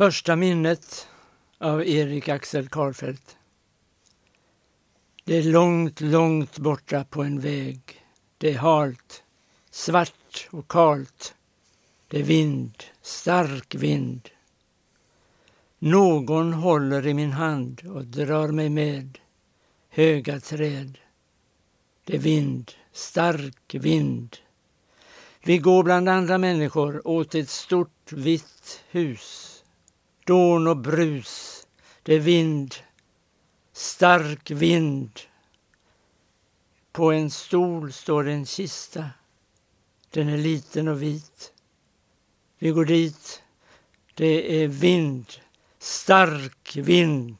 Första minnet av Erik Axel Karlfeldt. Det är långt, långt borta på en väg. Det är halt, svart och kalt. Det är vind, stark vind. Någon håller i min hand och drar mig med. Höga träd. Det är vind, stark vind. Vi går bland andra människor åt ett stort vitt hus. Dån och brus. Det är vind. Stark vind. På en stol står en kista. Den är liten och vit. Vi går dit. Det är vind. Stark vind.